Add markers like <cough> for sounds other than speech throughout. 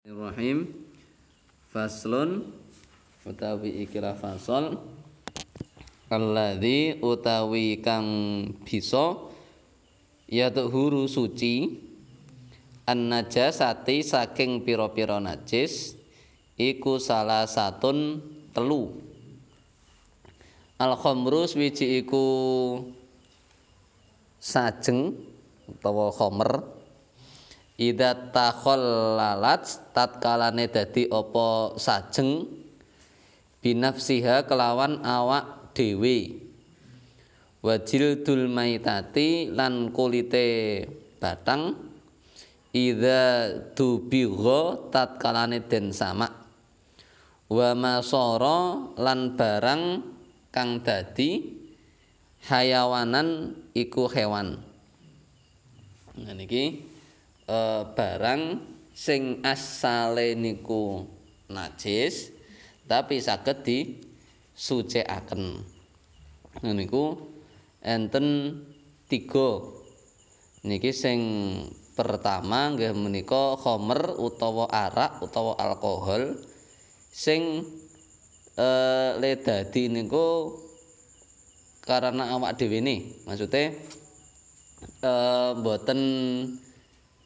Bismillahirrahmanirrahim. Faslun utawi ikilah fasol alladzi utawi kang bisa yatu huru suci an najasati saking pira-pira najis iku salah satun telu al khamru swiji iku sajeng utawa khamr Ida takhallalat tatkalane dadi apa sajeng? Binafsiha kelawan awak dhewe. Wajil dul maitati lan kulite batang. Ida dubigha tatkalane den sama wa masara lan barang kang dadi hayawanan iku hewan. Nah uh, barang sing asale niku najis tapi saged disucikaken. Niku enten tiga. Niki sing pertama nggih menika khamr utawa arak utawa alkohol sing eh le niku karena awak dhewe ne. Maksude eh mboten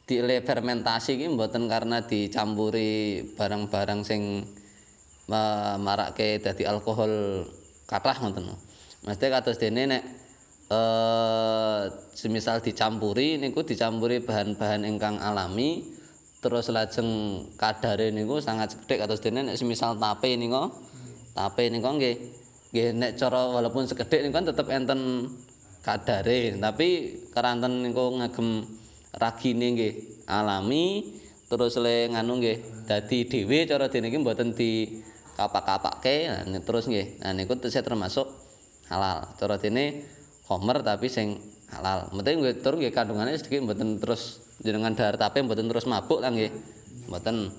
dile fermentasi iki mboten karena dicampuri barang-barang sing marake dadi alkohol kathah ngoten. Mesti kados dene nek eh semisal dicampuri niku dicampuri bahan-bahan ingkang alami terus lajeng kadare niku sangat cedhek kados dene nek semisal tape niku tape niku nggih nggih nek cara walaupun sekedhik niku kan tetep enten kadare tapi keranten niku ngagem ragine nggih alami terus le nganu nggih dadi dhewe cara dene iki mboten di kapak-kapake nah, terus nggih. Nah niku termasuk halal. Cara dene homer tapi sing halal. Penting nggih tur nggih kandungane sedikit mboten terus jenengan dahar tapi mboten terus mabuk lah nggih. Mboten.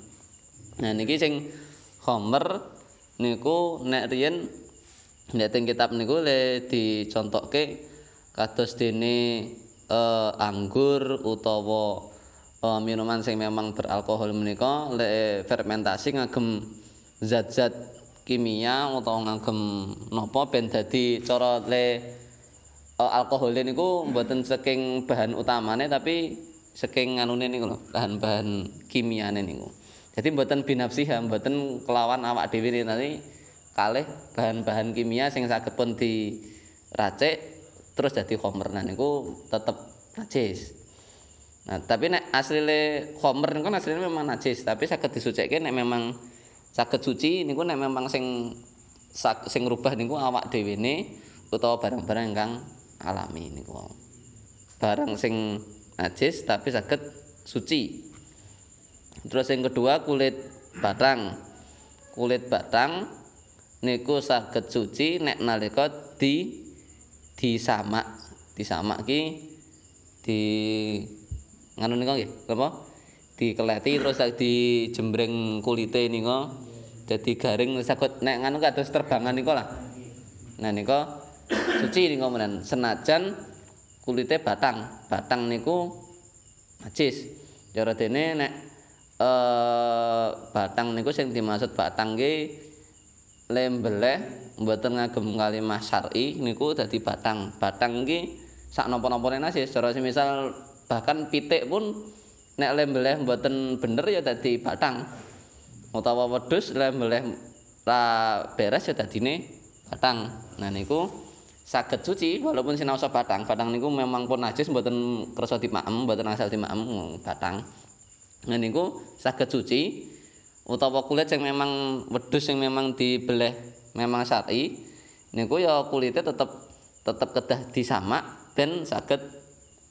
Nah niki sing homer niku nek riyen nek kitab niku le dicontokke kados dene uh, anggur utawa uh, minuman sing memang beralkohol menika le fermentasi ngagem zat-zat kimia utawa ngagem napa ben dadi cara le uh, alkohol niku mboten saking bahan utamane tapi saking anune niku lho bahan-bahan kimiane niku. Jadi mboten binafsiha mboten kelawan awak dhewe nanti kalih bahan-bahan kimia sing saged pun diracik terus jadi khomer niku tetep najis. Nah tapi nek asline khomer niku asline memang najis tapi saged disucikke nek memang saged suci niku nek memang sing sing ngrubah niku awak dhewe ne utawa barang-barang ingkang alami niku barang sing najis tapi saged suci. Terus yang kedua kulit batang. Kulit batang niku saged suci nek nalika di disamak disamak ki di nganu nika nggih? Apa? Dikeleti terus di jembreng kulite nika dadi garing saged nek nganu kados terbangan nika lah. Nah nika suci nika menen senajan kulite batang batang niku najis. Cara dene nek eh batang niku sing dimaksud batang ki lembeleh mboten ngagem kalimah syar'i niku dadi batang. Batang iki sak napa-napane nasi secara semisal bahkan pitik pun nek lembeleh mboten bener ya dadi batang. Utawa wedhus lembeleh ra beres ya dadine batang. Nah niku saged suci walaupun sinaosa batang. Batang niku memang pun najis mboten kersa dimaem, mboten asal dimaem batang. Nah niku saged suci utawa kulit yang memang wedhus yang memang dibeleh memang syar'i niku ya kulite tetep tetep kedah disamak ben saged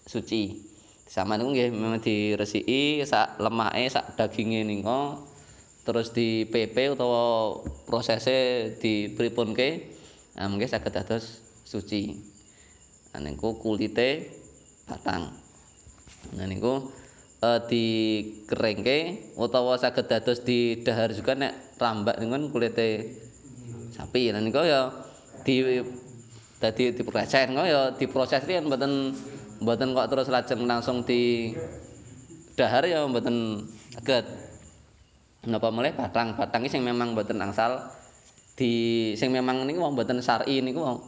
suci. Sama niku nggih memang diresiki sak lemake sak daginge nika terus di PP utawa prosese dipripunke nah mungkin saged dados suci. Nah niku kulite batang. Nah niku e, dikeringke utawa saged dados didahar juga nek rambak niku kulite sapi. Lan niku ya di dadi diproses niku ya diproses iki mboten mboten kok terus lajeng langsung di dahar ya mboten saged napa mulai batang batang sing memang mboten angsal di sing memang niku wong mboten syar'i niku wong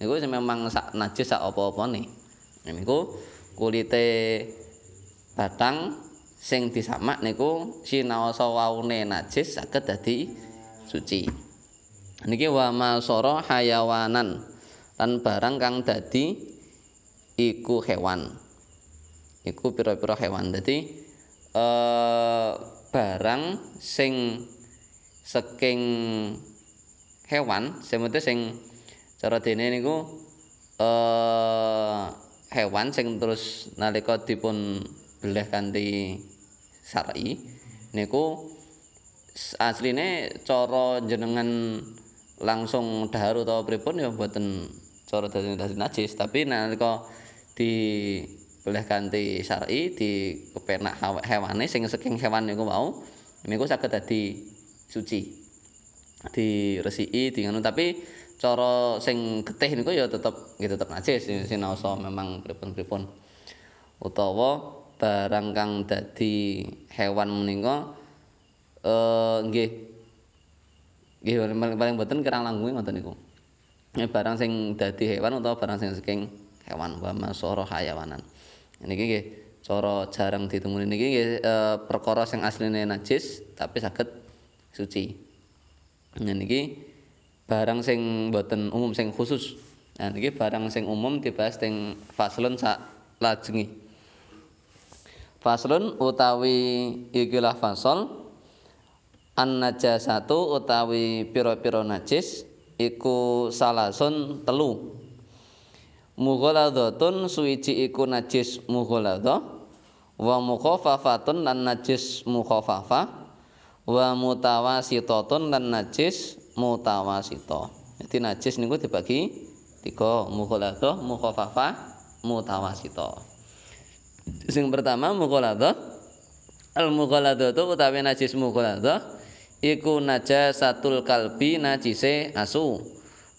niku sing memang sak najis sak apa-apane. Niku kulite batang sing disamak niku sinaosa waune najis saged dadi suci niki wa masara hayawanan lan barang kang dadi iku hewan. Iku pira-pira hewan. Dadi eh barang sing saking hewan semete sing cara dene niku eh hewan sing terus nalika dipun beleh kanthi syar'i niku asline cara jenengan langsung dahar utawa pripun ya mboten cara dadi najis. Tapi nalika di boleh ganti syar'i di kepenak hewane sing saking hewan niku mau niku saged dadi suci. Diresiki di ngono tapi cara sing getih niku ya tetep nggih tetep najis. Sinaosa memang pripun-pripun. Utawa barang kang dadi hewan menika eh nggih nggih paling boten kirang langkung ngoten niku barang sing dadi hewan utawa barang sing saking hewan wa masara hayawanan niki nggih cara jarang ditemuni niki nggih e, perkara sing asline najis tapi saged suci. Nah niki barang sing boten umum sing khusus. Nah niki barang sing umum dibahas teng faslun sak lajengi. Faslun utawi ikilah fasol an najasatu utawi pira-pira najis iku salasun telu. Mughaladhatun suwiji iku najis mughaladhah wa mukhaffafatun lan najis mukhaffafah wa mutawasitatun lan najis mutawasita. Jadi najis niku dibagi tiga mughaladhah, mukhaffafah, mutawasita. Sing pertama mughaladhah al mughaladhatu utawi najis mughaladhah iku najasatul kalbi najise asu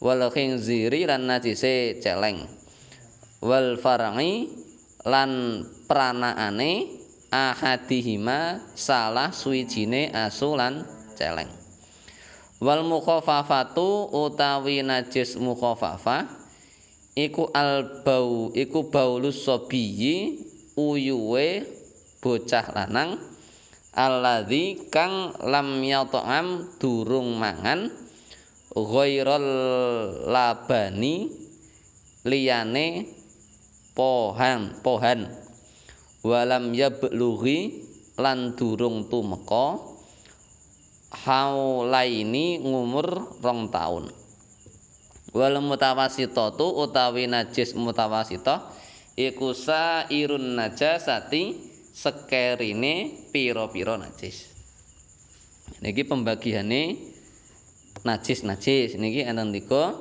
wal khinziri lan najise celeng. wal far'i lan pranaane ahadihima salah suwijine asu lan celeng wal mukhaffafatu utawi najis mukhaffafah iku al bau iku baulus sabiyyi uyuwe bocah lanang alladzi kang lam yata'am durung mangan ghairal labani liyane pohan pohan. Walam yablughi lan durung tumeka haulaini ngumur rong taun. Wal mutawasitatu utawi najis mutawasita iku sairun najasati sekerine pira-pira najis. Niki pembagiane najis-najis. Niki enten tiga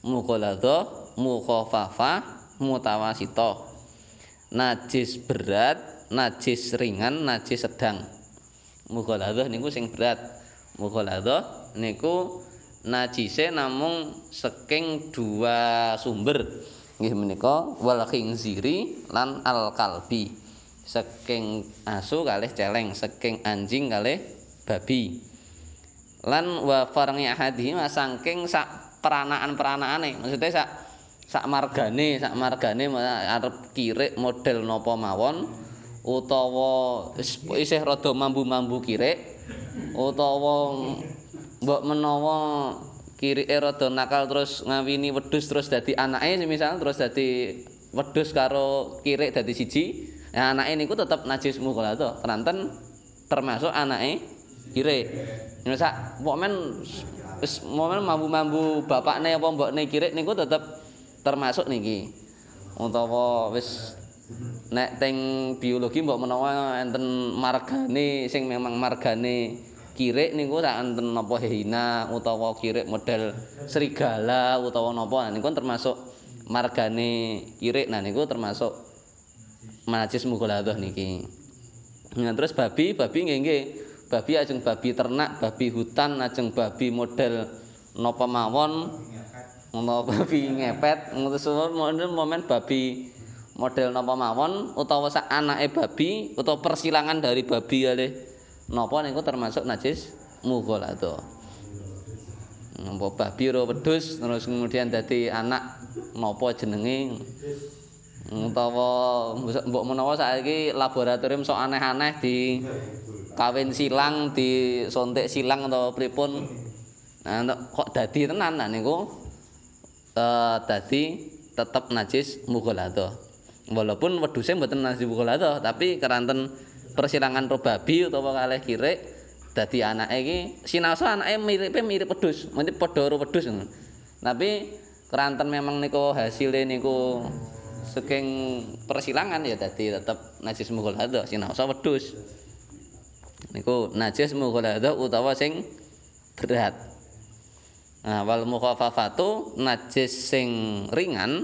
mughaladha mukhaffafa mutawasito najis berat najis ringan najis sedang. Mughaladhah niku sing berat. Mughaladhah niku najise namung saking dua sumber. Nggih menika wal khinziri lan al kalbi saking asu kalih celeng saking anjing kalih babi. Lan wa farngi ahadi saking sak peranaan-peranaane maksudnya sak sak margane sak margane arep kirik model napa mawon utawa isih rada mambu-mambu kirik utawa mbok menawa kirike rada nakal terus ngawini wedhus terus dadi anake misal terus dadi wedhus karo kirik dadi siji nah anake niku tetep najis mughaladzah keranten termasuk anake kirik sak momen wis momen mambu-mambu bapakne apa mbokne kirik niku tetep termasuk niki. Utawa wis nek teng biologi mbok menawa enten margane sing memang margane kirik niku sak enten napa hina utawa kirik model serigala utawa napa niku termasuk margane kirik nah niku termasuk najis mughaladhah niki. Nah terus babi babi nggih nggih. Babi ajeng babi ternak babi hutan ajeng babi model napa mawon. Babi ngepet ngutus momen babi model napa mawon utawa sak anake babi utawa persilangan dari babi kali napa niku termasuk najis mughaladha. Napa babi ora wedhus terus kemudian dadi anak napa jenenge utawa mbok menawa saiki laboratorium sok aneh-aneh di kawin silang di sontek silang atau pripun. Nah kok dadi tenan nah niku uh, dadi tetep najis mughaladha walaupun wedhuse mboten najis mughaladha tapi keranten persilangan ro babi utawa kalih kirik dadi anake iki sinaosa anake miripe mirip wedhus mesti padha karo wedhus. Tapi keranten memang niku hasile niku saking persilangan ya dadi tetep najis mughaladha sinaosa wedhus niku najis mughaladha utawa sing berat Nah, wal mukhafafatu najis sing ringan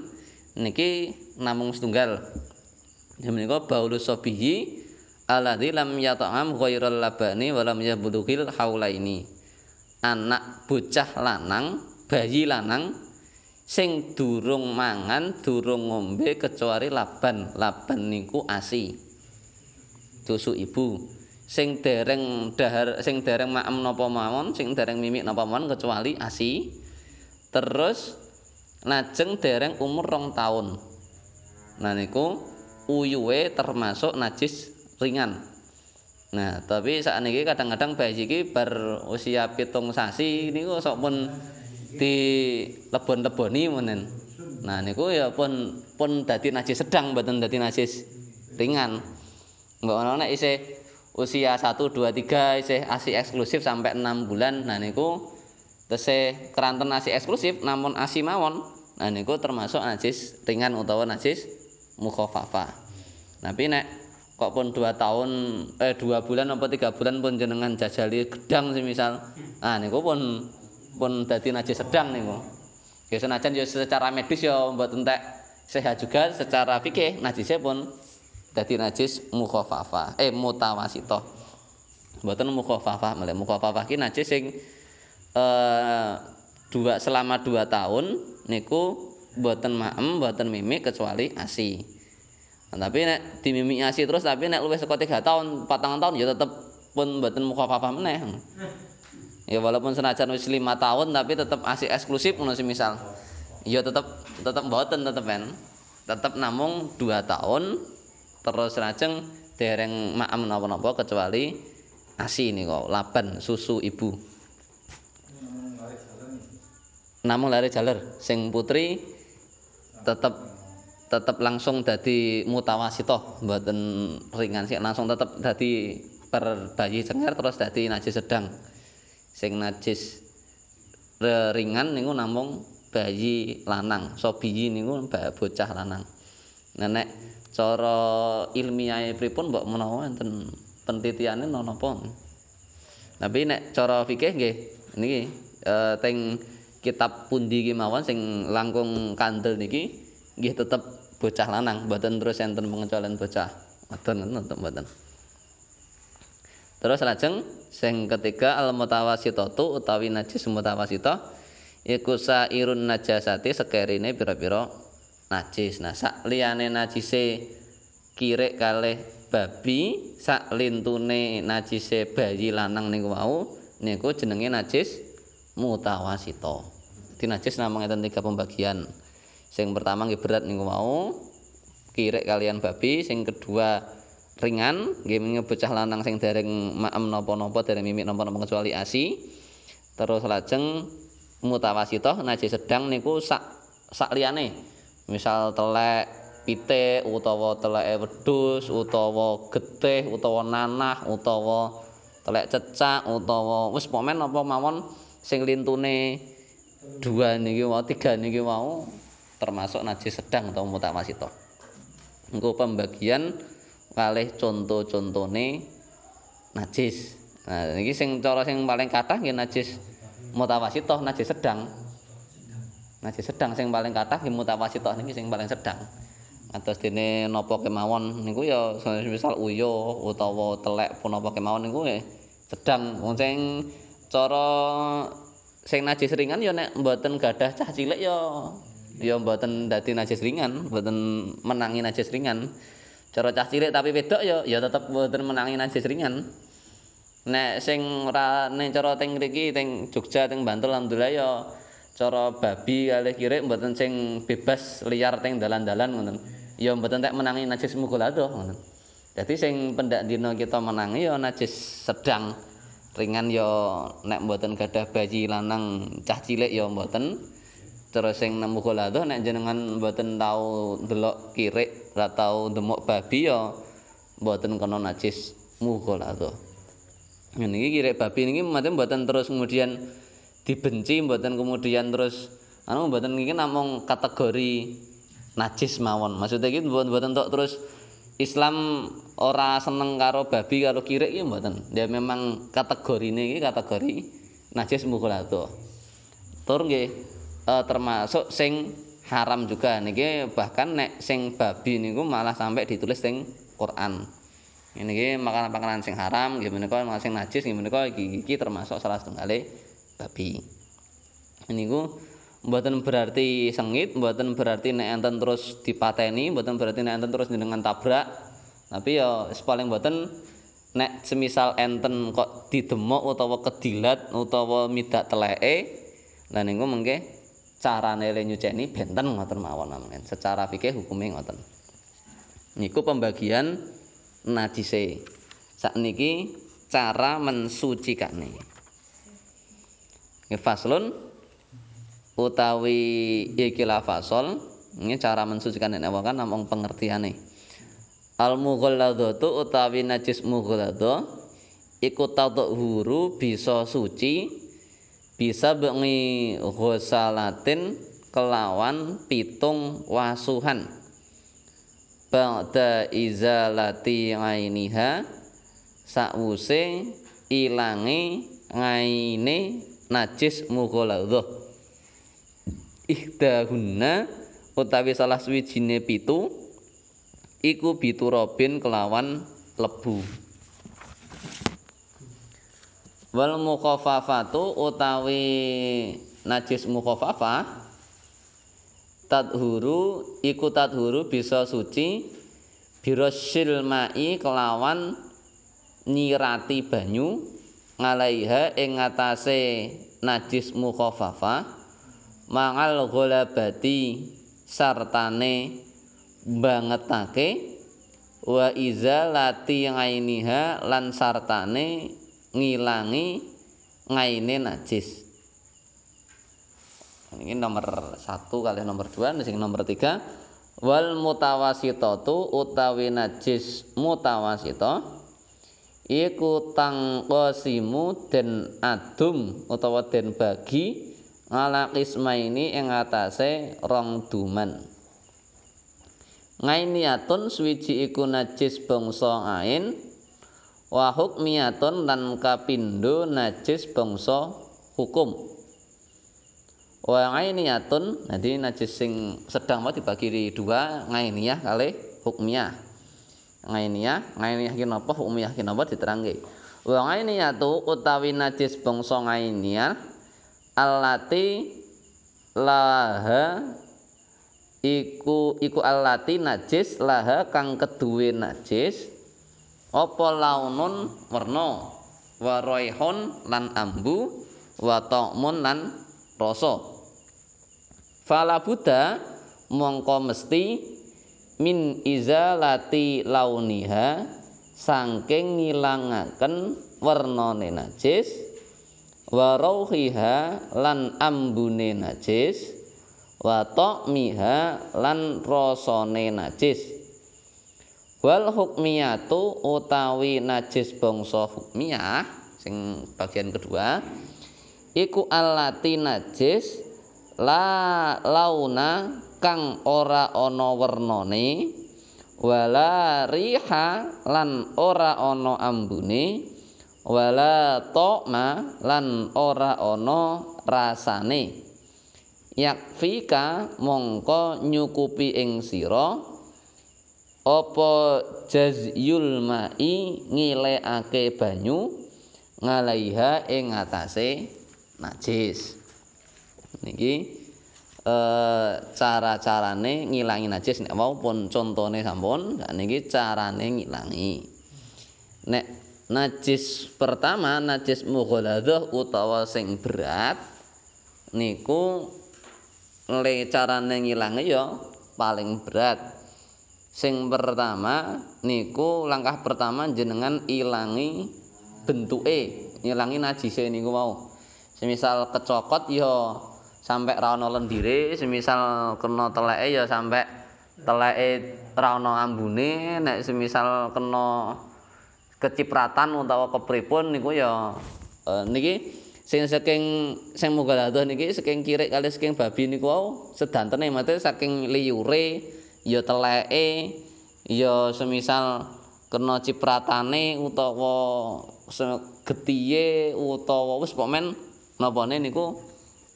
niki namung setunggal. Ya menika baulus sabihi alladzi lam yata'am ghairal labani wa lam yablughil haulaini. Anak bocah lanang, bayi lanang sing durung mangan, durung ngombe kecuali laban. Laban niku ASI. Susu ibu. sing dereng dahar sing dereng maem napa mawon sing dereng mimik napa mawon kecuali asi terus lajeng dereng umur rong taun nah niku uyuwe termasuk najis ringan nah tapi saat ini kadang-kadang bayi iki bar usia pitung sasi niku sok pun di lebon-leboni menen nah niku ya pun pun dadi najis sedang mboten dadi najis ringan mbok ana nek isih usia 1 2 3 isih ASI eksklusif sampai 6 bulan. Nah niku tesih keranten ASI eksklusif namun ASI mawon. Nah niku termasuk najis ringan utawa najis mukhafafah. Tapi nek kok pun 2 tahun eh 2 bulan apa 3 bulan pun jenengan jajali gedang semisal. Nah niku pun pun dadi najis sedang niku. Ya senajan ya secara medis ya mboten entek sehat juga secara fikih najisnya pun dadi najis mukhafafa eh mutawasito mboten mukhafafa malah mukhafafa ki najis sing eh dua selama dua tahun niku mboten maem mboten mimik kecuali asi. Nah, tapi nek dimimik asi terus tapi nek luwih saka 3 tahun 4 tahun ya tetep pun mboten mukhafafa meneh ya walaupun senajan wis 5 tahun tapi tetep asi eksklusif ngono misal. Ya tetep tetep mboten tetep kan tetep namung 2 tahun terus lajeng dereng maem napa-napa kecuali asi kok laban susu ibu. Namung lari jaler sing putri tetep tetep langsung dadi mutawasito mboten ringan sih langsung tetep dadi per bayi cengar terus dadi najis sedang sing najis ringan niku namung bayi lanang. So biyi niku bocah lanang. Nenek cara ilmiah pripun mbok menawa enten penelitiane napa? Tapi nek cara fikih nggih niki e, teng kitab pundi iki mawon sing langkung kandel niki nggih tetep bocah lanang. Mboten terus enten pengecualian bocah. Mboten nonton mboten terus lajeng sing ketiga al mutawasitatu utawi najis mutawasita iku sairun najasati sekerine pira-pira najis. Nah, sak liyane najise kirik kalih babi, sak lintune najise bayi lanang niku wau niku jenenge najis mutawasita. Dadi najis namung enten tiga pembagian. Sing pertama nggih berat niku wau kirik kalian babi, sing kedua ringan nggih bocah lanang sing dereng maem napa-napa dereng mimik napa-napa kecuali asi. Terus lajeng mutawasita najis sedang niku sak sak liyane misal telek pite utawa telek wedhus utawa getih utawa nanah utawa telek cecak utawa wis pomen apa mawon sing lintune dua niki wae tiga niki wau termasuk najis sedang atau mutawasito engko pembagian kalih conto-contone najis nah niki sing cara sing paling kathah nggih najis mutawasito najis sedang Najis sedang sing paling kathah mutawasithah niki sing paling sedang. Atus dene napa kemawon niku ya misal uyo utawa telek pun apa kemawon niku ya sedang wong sing cara sing najis ringan ya nek mboten gadah cah cilik ya ya mboten dadi najis ringan, mboten menangi najis ringan. Cara cah cilik tapi wedok ya ya tetep mboten menangi najis ringan. nek sing ora ning cara teng mriki teng Jogja teng Bantul alhamdulillah ya cara babi kalih kirik mboten sing bebas liar teng dalan-dalan ngoten. Ya mboten tek menangi najis mughaladzah ngoten. Dadi sing pendak dina kita menangi ya najis sedang ringan ya nek mboten gadah bayi lanang cah cilik ya mboten. Terus sing nemu mughaladzah nek jenengan mboten tau delok kirik, ora tau ndemok babi ya mboten kena najis. Mughaladzah. niki kirek babi niki mboten mboten terus kemudian dibenci mboten kemudian terus anu mboten niki namung kategori najis mawon. Maksudnya iki mboten tok terus Islam ora seneng karo babi karo kirek ya mboten. Dia memang kategori ini kategori najis mughaladzah tur nggih e, termasuk sing haram juga niki bahkan nek sing babi niku malah sampai ditulis sing Quran Ini makanan-makanan sing haram, nggih menika sing najis, nggih menika iki termasuk salah setunggale babi. Niku mboten berarti sengit, mboten berarti nek enten terus dipateni, mboten berarti nek enten terus dengan tabrak. Tapi ya paling mboten nek semisal enten kok didemok utawa kedilat utawa midak teleke, lah niku mengke carane le nyuceni benten ngoten mawon amen. Secara fikih hukume ngoten. Niku pembagian najise. Sakniki cara mensucikane. Nggih faslun utawi iki la fasol, ini cara mensucikan nek kan namung pengertiane. Al mughalladzatu utawi najis mughalladzah iku huru bisa suci bisa bengi ghusalatin kelawan pitung wasuhan. ba'da izalati ainiha sakwuse ilange ngaine najis mughaladzah ihdahunna utawi salah suwijine pitu iku biturabin kelawan lebu wal mukhaffafatu utawi najis mukhaffafah tadhuru iku tadhuru bisa suci birasil mai kelawan nyirati banyu ngalaiha ing ngatasé najis mukhaffafa mangal ghalabati sartane bangetake wa izalati ngainiha lan sartane ngilangi ngaine najis. Ini nomor satu kali nomor dua ini nomor tiga. Wal mutawasitatu utawi najis mutawasito iku tangkosimu den adum utawa den bagi ngala kisma ini yang atase rong duman. Ngainiatun swiji iku najis bangsa ain wa hukmiyatun lan kapindo najis bangsa hukum. Wa ainiyatun jadi najis sing sedang mau dibagi di dua ngainiyah kali hukmiyah. Ngainiyah ngainiyah ki napa hukmiyah ki napa diterangke wa ainiyatu utawi najis bangsa ngainiyah allati laha iku iku allati najis laha kang keduwe najis apa launun werna wa raihun lan ambu wa ta'mun lan rasa? Fala buddha mongko mesti min izalati launiha saking ngilangaken wernane najis wa rauhiha lan ambune najis wa ta'miha lan rasane najis wal hukmiyatu utawi najis bangsa hukmiyah sing bagian kedua iku alati najis la launa kang ora ana wernane wala riha lan ora ana ambune wala ta'ma lan ora ana rasane. Yakfika mongko nyukupi ing sira apa jazyul mai ngilekake banyu ngalaiha ing atase najis. Niki eh cara-carane ngilangi najis nek maupun contone sampun niki carane ngilangi. Nek najis pertama najis mughaladzah utawa sing berat niku le carane ngilange ya paling berat sing pertama niku langkah pertama jenengan ilangi bentuke ngilangi najise niku mau semisal kecokot ya sampai ana lendire semisal kena teleke ya sampai teleke ra ana ambune nek semisal kena kecipratan utawa kepripun niku ya uh, niki sing saking sing mugaladah niki saking kirik kali saking babi niku wau sedantene mate saking liyure ya teleke ya semisal kena cipratane utawa getiye utawa wis pokoke napane niku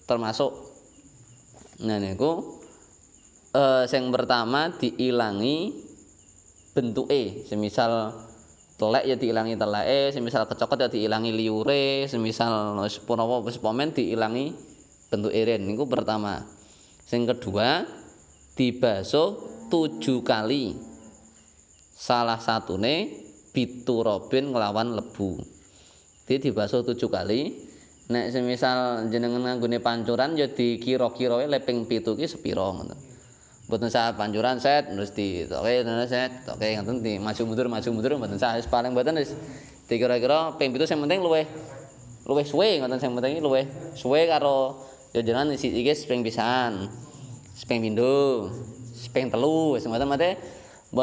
termasuk nah niku uh, sing pertama diilangi bentuke semisal telek ya diilangi teleke, semisal kecokot ya diilangi liure, semisal wis punapa wis pomen diilangi bentuk irin. Niku pertama. Sing kedua, dibasuh tujuh kali. Salah satune pitu robin nglawan lebu. Jadi dibasuh tujuh kali. Nek semisal jenengan nganggone pancuran ya dikira-kira leping pitu ki sepira ngoten. mboten sah panjuran set terus di terus set oke ngoten di maju mundur maju mundur mboten sah paling mboten wis dikira-kira ping 7 sing penting luwe luwe suwe ngoten sing penting luwe suwe karo ya jenengan isi iki ping pisan ping pindho ping telu ngoten mate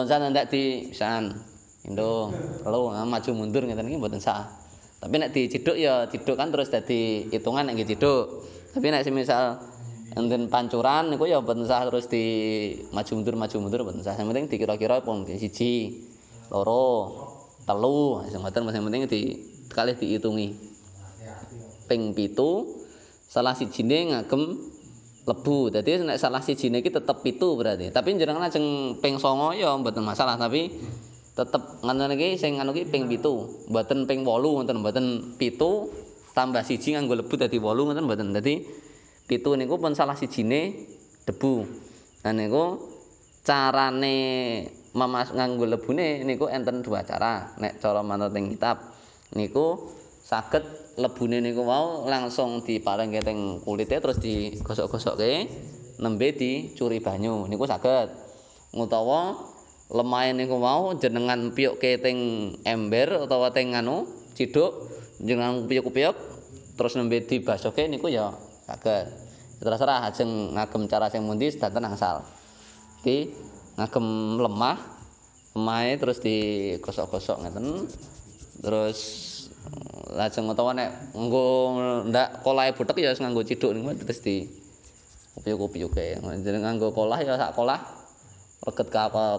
sah ndak di pisan pindho telu maju mundur ngoten iki mboten sah tapi nek diciduk ya ciduk kan terus dadi hitungan nek ciduk tapi nek semisal enten pancuran niku ya mboten sah terus di maju mundur maju mundur mboten sah. Sing penting dikira-kira pun siji, loro, telu, sing mboten sing penting di kali diitungi. Ping pitu salah sijine ngagem lebu. Dadi nek salah sijine iki tetep pitu berarti. Tapi jenengan lajeng ping 9 ya mboten masalah tapi tetep ngono iki sing anu iki ping pitu, mboten ping 8 ngoten mboten pitu tambah siji nganggo lebu dadi 8 ngoten mboten. Dadi pitu niku pun salah sijine debu. Nah niku carane memas nganggo lebune niku enten dua cara. Nek cara manut kitab niku saged lebune niku mau langsung diparengke teng kulite terus digosok-gosokke nembe dicuri banyu. Niku saged. Utawa lemahe niku mau jenengan piyukke teng ember utawa teng anu ciduk jenengan piyuk-piyuk terus nembe dibasoke niku ya saged terserah ajeng ngagem cara sing mundi sedanten angsal iki ngagem lemah lemahe terus digosok-gosok ngeten terus lajeng utawa nek nggo ndak kolahe butek ya nganggo ciduk niku terus di kopi-kopi jeneng nganggo kolah ya sak kolah reget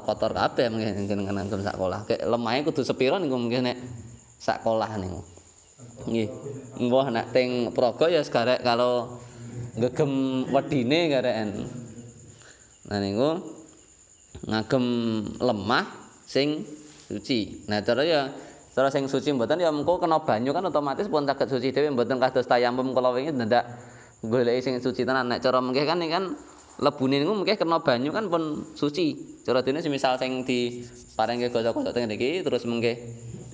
kotor kabeh mungkin jenengan nganggo sak kolah kek lemahe kudu sepira niku mungkin nek sak kolah niku nggih mbah nek teng praga ya segarek kalau ngegem wedine gareken. Nah niku ngagem lemah sing suci. Nah cara ya cara sing suci mboten ya mengko kena banyu kan otomatis pun saged suci dhewe mboten kados tayamum kala wingi ndak goleki sing suci tenan. Nek cara mengke kan kan lebune niku mengke kena banyu kan pun suci. Cara dene semisal sing di parengke gosok-gosok teng niki terus mengke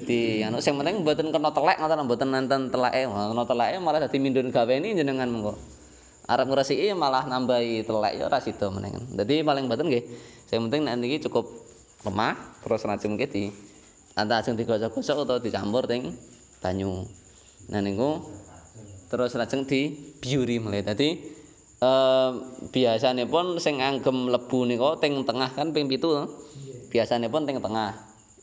di anu sing penting mboten kena telek ngoten mboten nenten teleke. Kena teleke malah dadi mindun gaweni jenengan mengko. arep ngresiki malah nambahi telek ya ora sida menengen. Dadi paling mboten nggih. Sing penting nek niki cukup lemah terus lajeng nggih di antara ajeng digosok-gosok utawa dicampur teng banyu. Nah niku terus lajeng di biuri mulai. Dadi eh biasane pun sing anggem lebu nika teng tengah kan ping 7 Biasane pun teng tengah.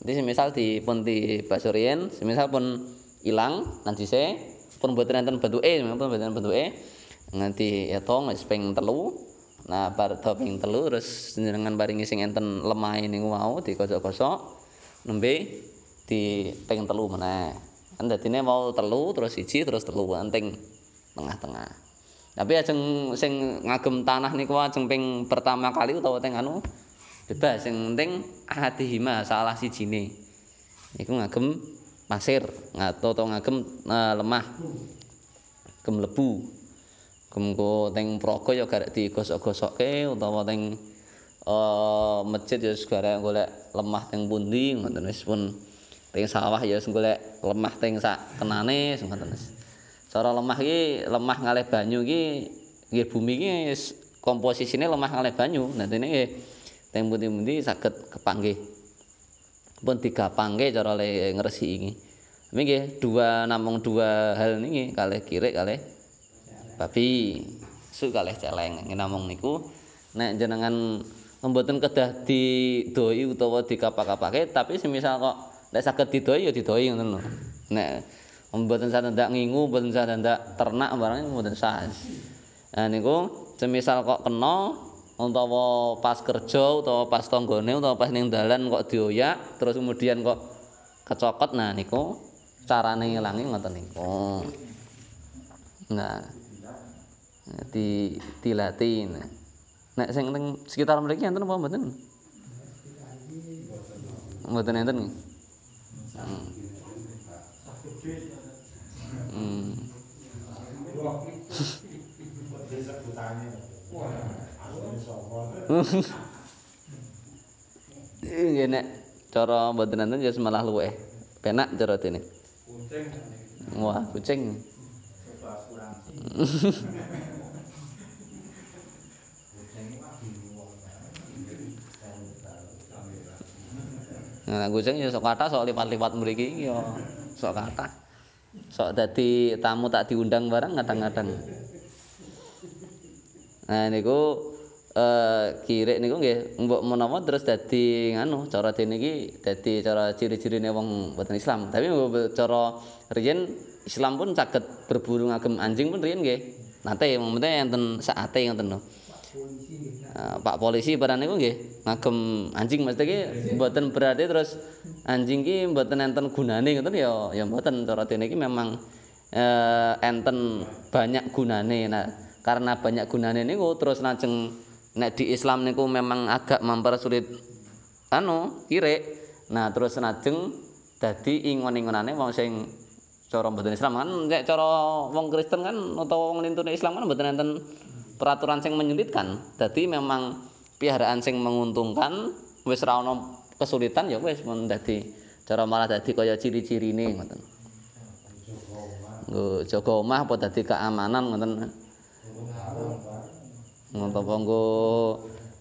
Jadi semisal di pun di basurien, semisal pun ilang nanti saya pun mboten enten bentuke, pun mboten bentuke. nganti etong wis ping telu nah bar do ping telu terus jenengan paringi sing enten lemah niku mau dikosok-kosok nembe di ping telu meneh kan dadine mau telu terus siji terus telu penting tengah-tengah tapi ajeng sing ngagem tanah niku ajeng ping pertama kali utawa teng anu bebas sing penting hati-hima salah sijine iku ngagem pasir atau ngagem uh, lemah gem lebu Kemko teng praga ya garek digosok-gosokke utawa teng uh, masjid ya garek golek lemah teng pundi ngoten wis pun. Teng sawah ya golek lemah teng sak kenane ngoten cara lemah iki lemah ngalih banyu iki nggih bumi iki komposisine lemah ngalih banyu. Dadi nggih teng pundi-pundi saged kepanggih. Pun digapangke cara le ngresiki iki. Nggih dua namung dua hal niki kalih kirik kalih babi. Su kalih celeng namung niku. Nek jenengan mboten kedah didoi utawa dikapak-kapake tapi semisal kok nek saged didoi ya didoi ngoten lho nek mboten saged ndak ngingu mboten saged ndak ternak barang mboten sah nah niku semisal kok kena utawa pas kerja utawa pas tanggane utawa pas ning dalan kok dioyak terus kemudian kok kecokot nah niku carane ngilangi ngoten niku. Nah. Di dilatih. Nek sing teng sekitar mriki enten apa mboten? Mboten enten. Hmm. hmm. Nggih nek cara mboten enten ya malah luweh penak cara dene. Wah, kucing. <laughs> Nah, kucing ya sok kata sok lipat-lipat mriki ya sok kata. Sok dadi tamu tak diundang barang kadang-kadang. Nah, niku eh kirik niku nggih mbok menawa terus dadi nganu cara dene iki dadi cara ciri-cirine wong boten Islam. Tapi cara riyen Islam pun saged berburu ngagem anjing pun riyen nggih. Nate yang penting enten saate ngoten lho. Uh, Pak polisi barang niku nggih ngagem anjing mesti iki mboten berarti terus anjing ki mboten enten gunane ngoten ya ya mboten cara dene iki memang uh, enten banyak gunane. Nah, karena banyak gunane niku terus lajeng nek di Islam niku memang agak mempersulit anu kirik. Nah, terus lajeng dadi ingon-ingonane wong sing cara mboten Islam kan cara wong Kristen kan utawa wong lintune Islam kan mboten enten peraturan sing menyulitkan. Dadi memang piharaan sing menguntungkan wis ra ono kesulitan ya wis mun dadi cara malah dadi kaya ciri-cirine ngoten. Nggo jaga omah apa dadi keamanan ngoten. Ngoten apa nggo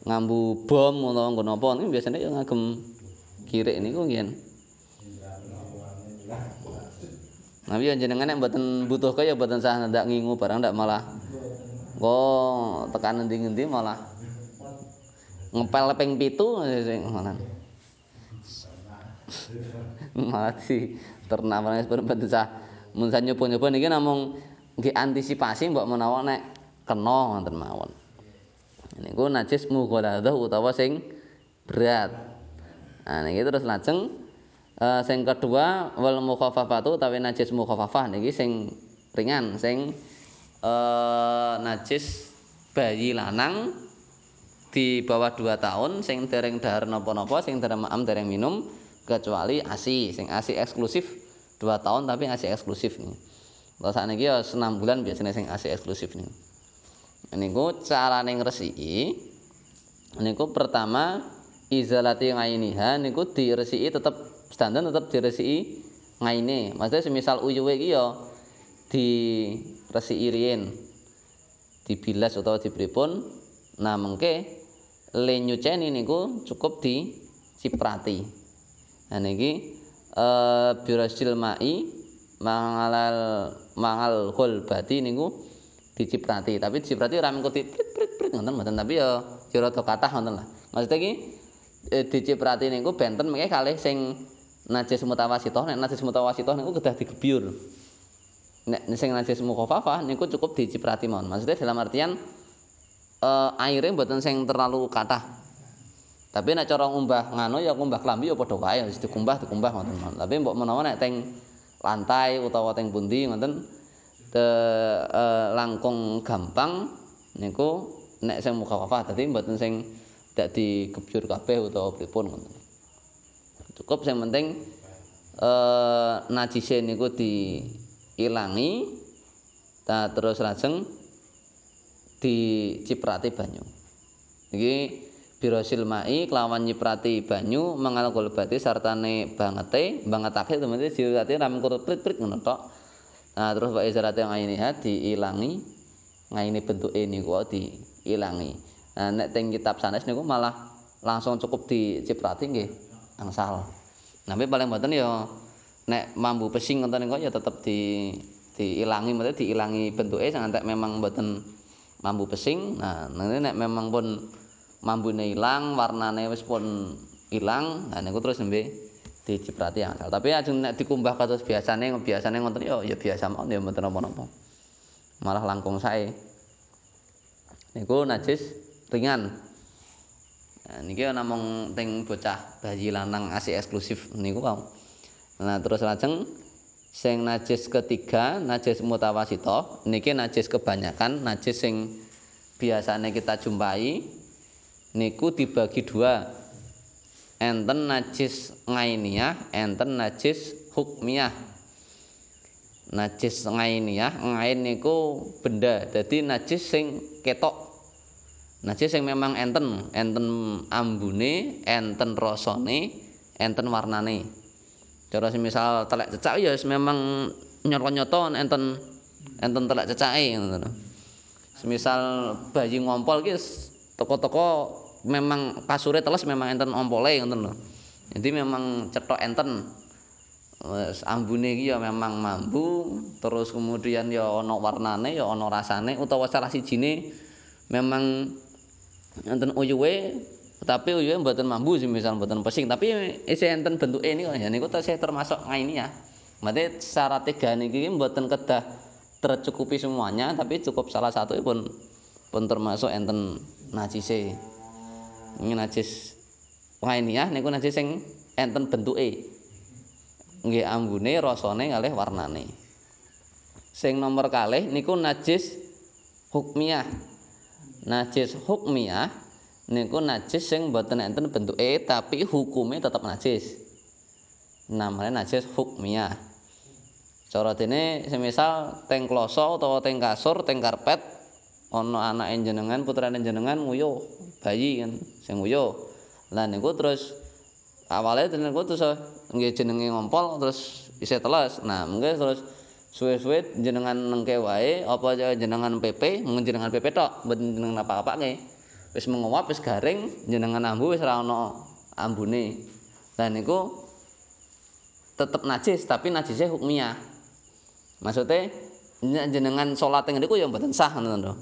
ngambu bom utawa nggo napa niku biasane ya ngagem kirik niku nggih. Nah, ya jenengan nek mboten butuh kaya mboten sah ndak ngingu barang ndak malah kok tekan endi-endi malah ngepel ping 7 sing ngono. malah si ternak seperti sah mun sa nyoba-nyoba niki namung nggih antisipasi mbok menawa nek kena wonten mawon. Niku najis mughaladhah utawa sing berat. Nah niki terus lajeng uh, sing kedua wal mukhaffafatu utawi najis mukhaffafah niki sing ringan sing najis bayi lanang di bawah 2 tahun sing dereng dahar napa-napa sing dereng maam dereng minum kecuali ASI sing ASI eksklusif 2 tahun tapi ASI eksklusif nih. Kalau saat ini ya 6 bulan biasanya sing ASI eksklusif nih. Niku carane ngresiki niku pertama izalati ngainiha niku diresiki tetep standar tetep diresiki ngaine. Maksudnya semisal uyuwe iki ya diresiki riyin dibilas utawa dipripun nah mengke le nyuceni niku cukup di ciprati nah niki e, birasil mai mangal mangal bati niku diciprati. Tapi diciprati ora mengko prit prit prit ngoten mboten tapi ya ya rada kathah ngoten lah. Maksudnya iki e, diciprati niku benten mengke kalih sing najis mutawasithah nek najis mutawasithah niku kedah digebyur nek sing najis mukhafafah niku cukup diciprati mawon. Maksudnya dalam artian uh, airnya mboten sing terlalu kathah. Tapi nek cara ngumbah ngano ya ngumbah klambi ya padha wae wis dikumbah dikumbah ngoten. Tapi mbok menawa nek teng lantai utawa teng pundi ngoten te uh, langkung gampang niku nek sing mukhafafah dadi mboten sing dak digebyur kabeh utawa pripun ngoten. Cukup sing penting uh, najise niku di ilangi ta terus lajeng diciprati banyu. Iki birosil mai kelawan nyiprati banyu mengal golbati sartane bangete bangetake temen diurati ram kurut prit-prit ngono tok. Nah terus wae zarate ngaini diilangi. Ngaini bentuke niku diilangi. Nah nek teng kitab sanes niku malah langsung cukup diciprati nggih angsal. Tapi paling mboten ya nek mambu pesing ngoten niku ya tetep di diilangi maksudnya diilangi bentuke sangantek memang mboten mambu pesing nah nek memang pun mambune ilang, warnane wis pun ilang, nah niku terus nembe diciprati asal. Tapi ajeng nek dikumbah kados biasane, biasane ngoten ya ya biasa mawon ya mboten napa-napa. Malah langkung sae. Niku najis ringan. Nah, niki namung teng bocah bayi lanang asih eksklusif niku kau. Nah, terus lajeng sing najis ketiga, najis mutawasito, niki najis kebanyakan, najis sing biasane kita jumpai niku dibagi dua. Enten najis ngainiyah enten najis hukmiyah. Najis ngainiyah ngain niku benda jadi najis sing ketok. Najis sing memang enten enten ambune enten rasane enten warnane cara misal telek cecak ya memang nyoto-nyoto enten enten telek cecake ngono semisal bayi ngompol ki toko-toko memang kasure teles memang enten ompole ngoten lho. Jadi memang cetok enten. Wes ambune iki ya memang mambu, terus kemudian ya ana warnane, ya ana rasane utawa salah sijine memang enten uyuhe tapi uyuhe mboten mambu sih misal mboten pesing tapi isih enten bentuke niku ya niku tesih termasuk ngaini ya. Berarti syarat tiga niki mboten kedah tercukupi semuanya tapi cukup salah satu pun pun termasuk enten najise. Ini najis wainiyah niku najis sing enten bentuke. Nggih ambune, rasane kalih warnane. Sing nomor kalih niku najis hukmiyah. Najis hukmiyah niku najis sing mboten enten bentuke tapi hukume tetep najis. Namanya najis hukmiyah. Cara dene semisal teng kloso utawa teng kasur, teng karpet ana anake jenengan, putrane jenengan nguyuh bayi kan sing nguyuh. Lah niku terus awale niku terus nggih jenenge ngompol terus isih teles. Nah, mungkin terus suwe-suwe jenengan nengke wae apa jenengan PP, mung jenengan PP tok, mboten jenengan apa-apake. Wis menguap wis garing, jenengan ambu wis ora ana ambune. Lah niku tetep najis tapi najisnya hukmiyah. Maksudnya jenengan salat teng niku ya mboten sah ngoten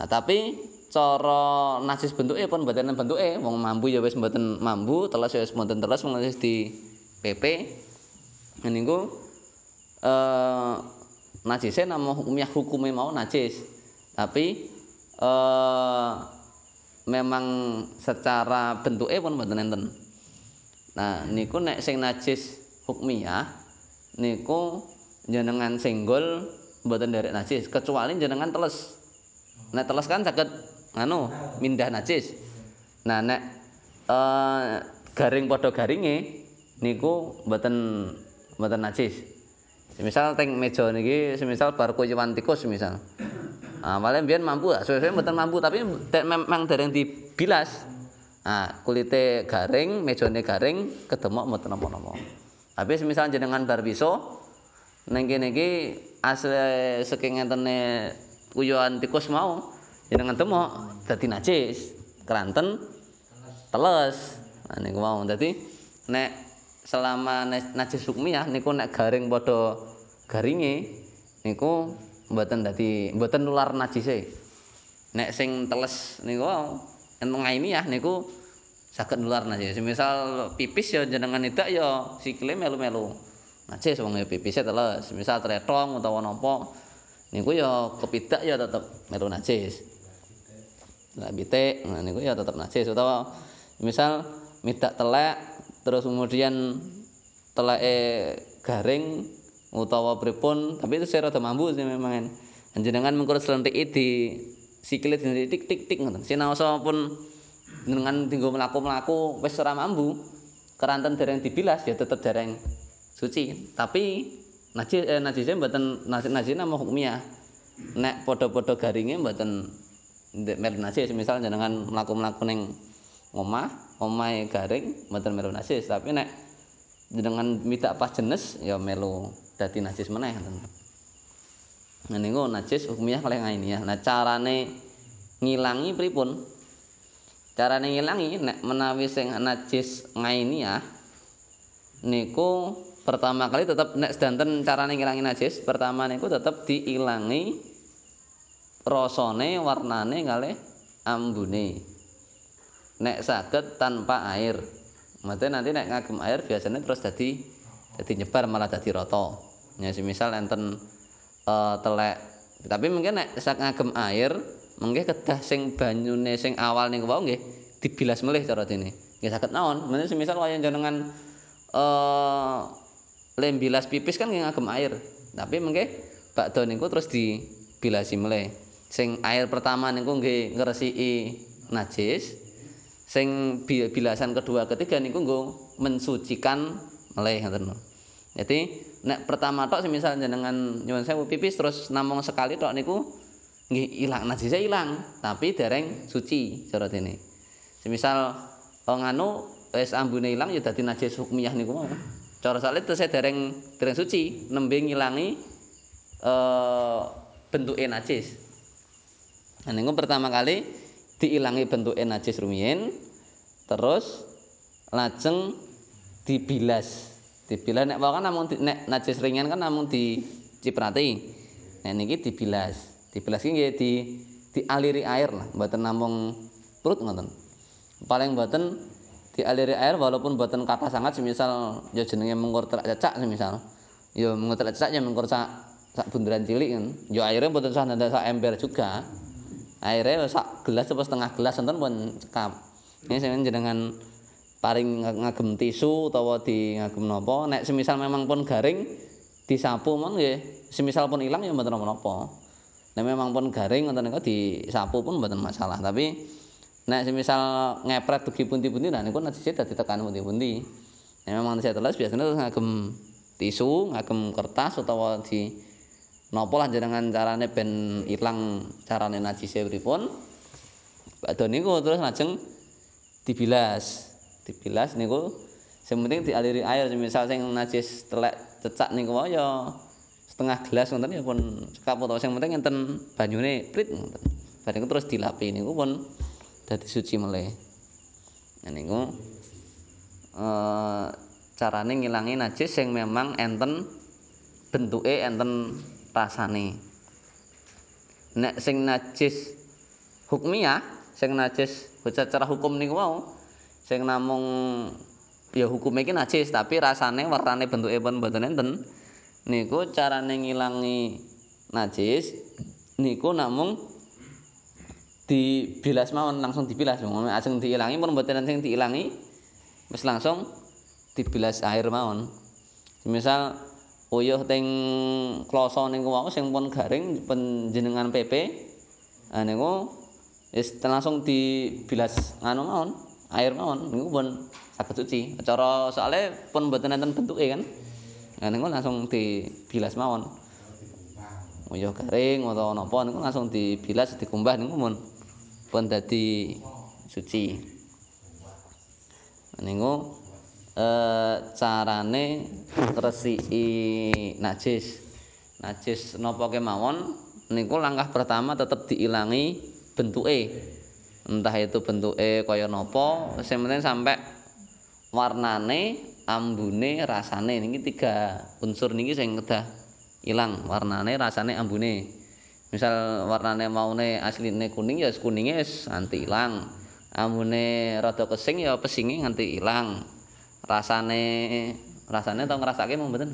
Nah, tapi cara najis bentuke pun mboten bentuke wong mambu ya wis mboten mambu teles wis mboten teles mung di PP niku eh najise namung hukumnya hukume mau najis tapi eh memang secara bentuke pun mboten enten nah niku nek sing najis hukmiyah niku jenengan senggol mboten derek najis kecuali jenengan teles nek teles kan saged anu mindah najis. Nah nek uh, garing padha garinge niku mboten mboten najis. Misal teng meja niki semisal bar kuyuwan tikus misal. Ah paling biyen mampu ah, suwe-suwe mboten mampu tapi memang dereng dibilas. Ah kulite garing, mejane garing, kedemok mboten napa-napa. Tapi semisal jenengan bar biso ning kene iki asli saking ngentene kuyuwan tikus mau jenengan temok dadi najis keranten teles nah niku mau dadi nek selama najis hukmiyah niku nek garing padha garinge niku mboten dadi mboten nular najise. Nek sing teles niku enteng ya niku saged nular najis misal pipis ya jenengan idak ya sikile melu-melu. Najis wong pipis teles. Misal tretong utawa napa niku ya kepidak ya tetep melu najis. Lah bitik, nah niku ya tetep najis. Utawa misal midak telek terus kemudian teleke garing utawa pripun, tapi itu saya rada mambu sih memang. Jenengan mengkur selentik di sikile di tik tik tik ngoten. Sinaosa pun dengan tinggo mlaku-mlaku wis ora mambu. Keranten dereng dibilas ya tetep dereng suci. Tapi najis eh, najisnya mboten najis najis nama hukumnya. Nek padha-padha garinge mboten ndek mer najis misal jenengan mlaku-mlaku ning omah, omahe garing mboten melu najis, tapi nek jenengan midak pas jenis ya melu dadi najis meneh. Nah niku najis hukumiyah kalih ngainiyah. Nah carane ngilangi pripun? Carane ngilangi nek menawi sing najis ngainiyah niku pertama kali tetap nek sedanten carane ngilangi najis, pertama niku tetap diilangi rasane, warnane kalih ambune. nek saged tanpa air. Maksudnya nanti nek ngagem air biasanya terus jadi jadi nyebar malah jadi rata. Ya misal enten uh, telek. Tapi mungkin nek sak ngagem air, mungkin kedah sing banyune sing awal niku wau nggih dibilas melih cara dene. Nggih saged naon? Mene semisal waya jenengan uh, lembilas pipis kan nggih ngagem air. Tapi mungkin bakdo niku terus dibilasi melih. Sing air pertama niku nggih ngresiki najis. sing bilasan kedua ketiga niku nggo mensucikan meleh ngoten. Jadi nek pertama tok semisal jenengan nyuwun sewu pipis terus namung sekali tok niku nggih ilang najise ilang, tapi dereng suci cara dene. Semisal oh, nganu wis ambune ilang ya dadi najis hukmiyah niku mau. Cara saleh terus dereng dereng suci nembe ngilangi eh bentuke najis. Nah niku pertama kali diilangi bentuk najis rumiyin terus lajeng dibilas dibilas. Nek kan namung nek najis ringan kan namung diciprati nek niki dibilas. Dibilas iki di dialiri air lah. Mboten namung perut ngoten. Paling mboten dialiri air walaupun mboten kata sangat semisal ya jenenge mengkur telak cecak semisal. Ya mengkur telak cecak ya mengkur sak sak bunderan cilik kan. Ya airnya mboten sak sak ember juga. Airnya sak gelas apa setengah gelas enten pun cekap. Ini saya jenengan paring ngagem tisu utawa di ngagem nopo nek semisal memang pun garing disapu mon nggih. Semisal pun ilang ya mboten napa nek memang pun garing ngoten niku disapu pun mboten masalah. Tapi nek semisal ngepret dugi pundi-pundi nah niku najis dadi tekan pundi-pundi. Nek memang saya telas biasanya ngagem tisu ngagem kertas utawa di Napa lah jenengan carane ben ilang carane najise pripun? Badhe niku terus lajeng dibilas. Dibilas niku sing penting dialiri air misal sing najis telek cecak niku ya setengah gelas ngoten ya pun cekap utawa sing penting enten banyune prit ngoten. Bar niku terus dilapi niku pun dadi suci meleh. Nah niku eh carane ngilangi najis sing memang enten bentuke enten rasane. Nek sing najis hukmiyah, sing najis secara hukum niku wau, sing namung ya hukum iki najis tapi rasane warnane bentuke pun mboten enten. Niku carane ngilangi najis niku namung dibilas mawon langsung dibilas. Ajeng diilangi pun mboten sing diilangi wis langsung dibilas air mawon. Misal uyuh teng kloso niku wau sing pun garing panjenengan PP niku wis langsung dibilas nganu mawon air mawon niku pun saged suci cara soalnya pun mboten enten bentuke kan nah niku langsung dibilas mawon uyuh garing utawa napa niku langsung dibilas dikumbah niku pun pun dadi suci niku eh carane resiki najis. Najis napa kemawon niku langkah pertama tetep diilangi bentuke. Entah itu bentuke kaya napa, sing penting sampai warnane, ambune, rasane niki tiga unsur niki sing kedah ilang. Warnane, rasane, ambune. Misal warnane maune asline kuning ya kuninge wis anti ilang. Ambune rada kesing ya pesinge nganti ilang. rasane rasane tau ngrasake mung mboten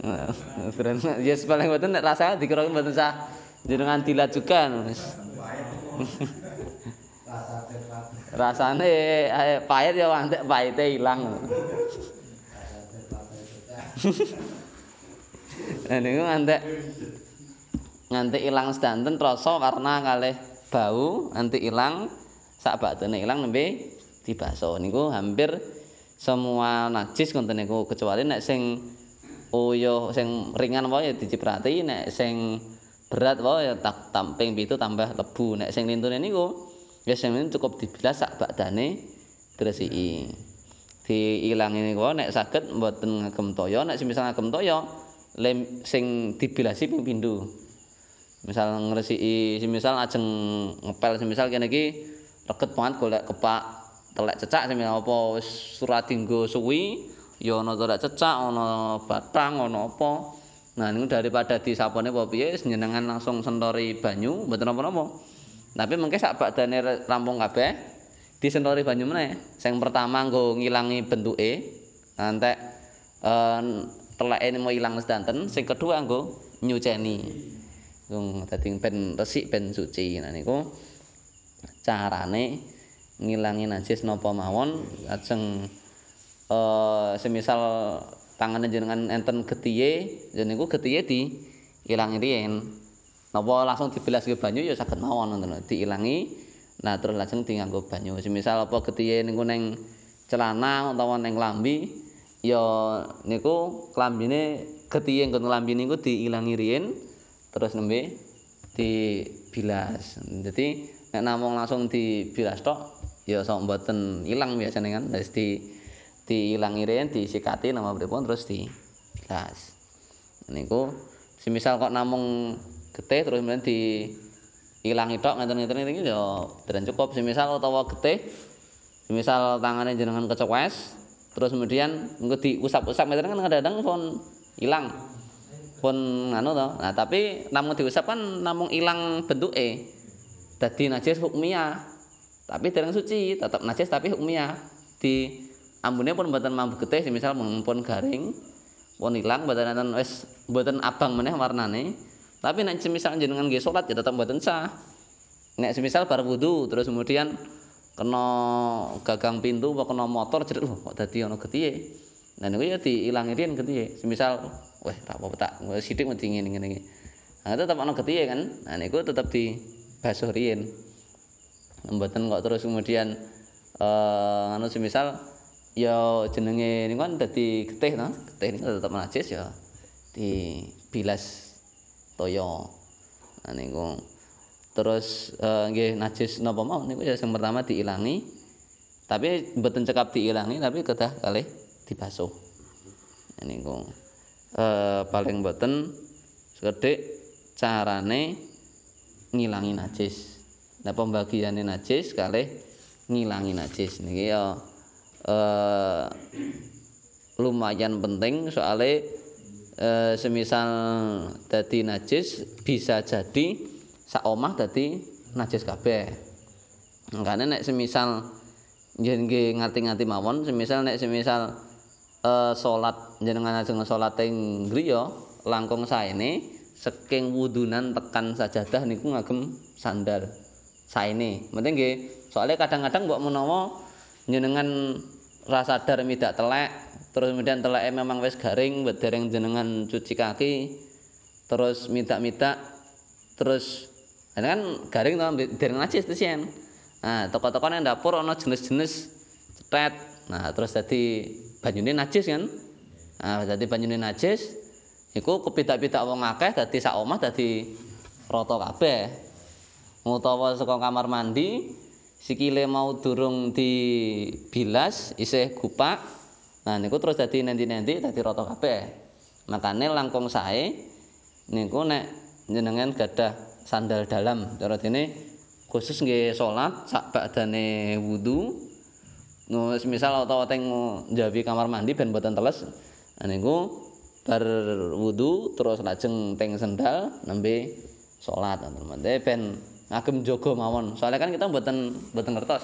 <laughs> ya paling mboten nek rasane dikira mboten sah jenengan dilat juga rasane eh, pahit ya antek pahite ilang. Niku ngantek nganti ilang sedanten rasa karena kalih bau nganti ilang sak baktene ilang nembe dibaso. Niku hampir semua najis ngoten niku kecuali nek sing uyuh sing ringan wae diciprati nek sing berat wae tak tamping pitu tambah lebu. Nek sing lintune niku ya sing cukup dibilas sak bakdane gresiki diilangi niku nek saged mboten ngagem toya nek semisal ngagem toya lem sing dibilasi ping pindho misal ngresiki semisal ajeng ngepel semisal kene iki reget banget golek kepak telek cecak semisal apa wis surat dinggo suwi ya ana telek cecak ana batang ana apa nah niku daripada disapone apa piye jenengan langsung sentori banyu mboten apa-apa. Tapi mengke sak badane rampung kabeh disentori banyu meneh. Sing pertama nggo ngilangi bentuke antek eh, teleke mau ilang sedanten sing kedua nggo nyuceni. Wong dadi ben resik ben suci. Nah niku carane ngilangi najis napa mawon. Lajeng eh semisal tangane jenengan enten getiye, ya niku getiye di ilangi riyen. Napa langsung dibelas ke banyu ya saged mawon ngoten diilangi. Nah terus lajeng dianggo banyu. Semisal apa getiye niku ning celana utawa ning lambi ya niku klambine getiye nggon lambi niku diilangi riyen. terus nembe dibilas. Jadi nek namung langsung dibilas tok ya sok mboten ilang biasane kan. Wis di diilangi ren disikati nama pripun terus dibilas. Niku semisal kok namung getih terus kemudian di ilangi tok ngeten-ngeten iki ya dereng cukup. Semisal utawa getih semisal tangane jenengan kecewes terus kemudian engko diusap-usap ngeten kan kadang-kadang pun ilang. pun anu to. Nah, tapi namun diusap kan namung ilang bentuke. Dadi najis hukmiyah. Tapi dereng suci, tetap najis tapi hukmiyah. Di ambune pun mboten mambu getih, semisal pun garing, pun ilang mboten enten wis mboten abang meneh warnane. Tapi nek semisal jenengan nggih salat ya tetap mboten sah. Nek semisal bar wudu terus kemudian kena gagang pintu apa kena motor jadi kok dadi ana getihe. Nah niku ya diilangi riyen getihe. Semisal wah tak apa tak sithik mesti ngene-ngene iki. Nah tetep ana getihe kan. Nah niku tetep di basuh riyin. Mboten kok terus kemudian eh anu semisal ya jenenge niku dadi getih to. Getih niku tetep najis ya dibilas toya. Nah niku terus eh, nggih najis napa mau niku ya sing pertama diilangi. Tapi mboten cekap diilangi tapi kedah kalih dibasuh. Nah niku eh, paling boten sekedhik carane ngilangi najis. Nah pembagiane najis kalih ngilangi najis niki ya eh, lumayan penting soalnya eh, semisal dadi najis bisa jadi sak omah dadi najis kabeh. Makane nek semisal nggih ngerti-ngerti mawon semisal nek semisal uh, salat jenengan ajeng salat ing griya langkung saene saking wudunan tekan sajadah niku ngagem sandal saene. Penting nggih, soalnya kadang-kadang mbok menawa jenengan rasa sadar midak telek, terus kemudian teleke memang wis garing, dereng jenengan cuci kaki, terus midak-midak, terus kan garing to dereng najis tesian. Nah, toko-toko nang dapur ana jenis-jenis cetet. Nah, terus dadi banyune najis kan. Nah, dadi banyune najis iku kepidak-pidak wong akeh dadi sak omah dadi rata kabeh. Utawa saka kamar mandi sikile mau durung dibilas isih gupak. Nah, niku terus dadi nanti-nanti dadi rata kabeh. Makane langkung sae niku nek jenengan gadah sandal dalam cara dene khusus nggih salat sak badane wudu no misal utawa teng njawi kamar mandi ben mboten teles niku bar wudu terus lajeng teng sendal nembe salat ben ngagem jaga mawon. Soalnya kan kita mboten mboten ngertos.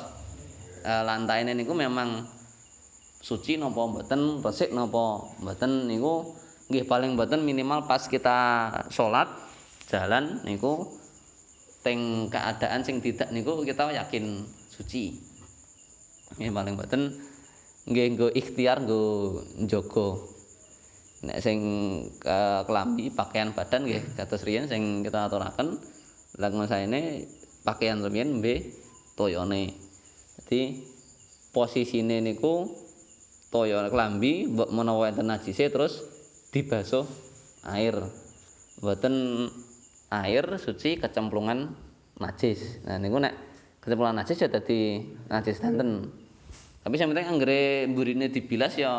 E, lantaine niku memang suci napa mboten resik napa mboten niku nggih paling mboten minimal pas kita salat jalan niku teng keadaan sing tidak niku kita yakin suci. Nggih paling mboten nggih nggo ikhtiar nggo njaga. Nek sing kelambi pakaian badan nggih kados riyen sing kita aturaken lan saene pakaian riyen nggih toyone. Dadi posisine niku toyo kelambi mbok menawa enten najise terus dibasuh air. Mboten air suci kecemplungan najis. Nah niku nek keceplosan najis ya dadi najis danten. Tapi sing penting anggere mburine dibilas ya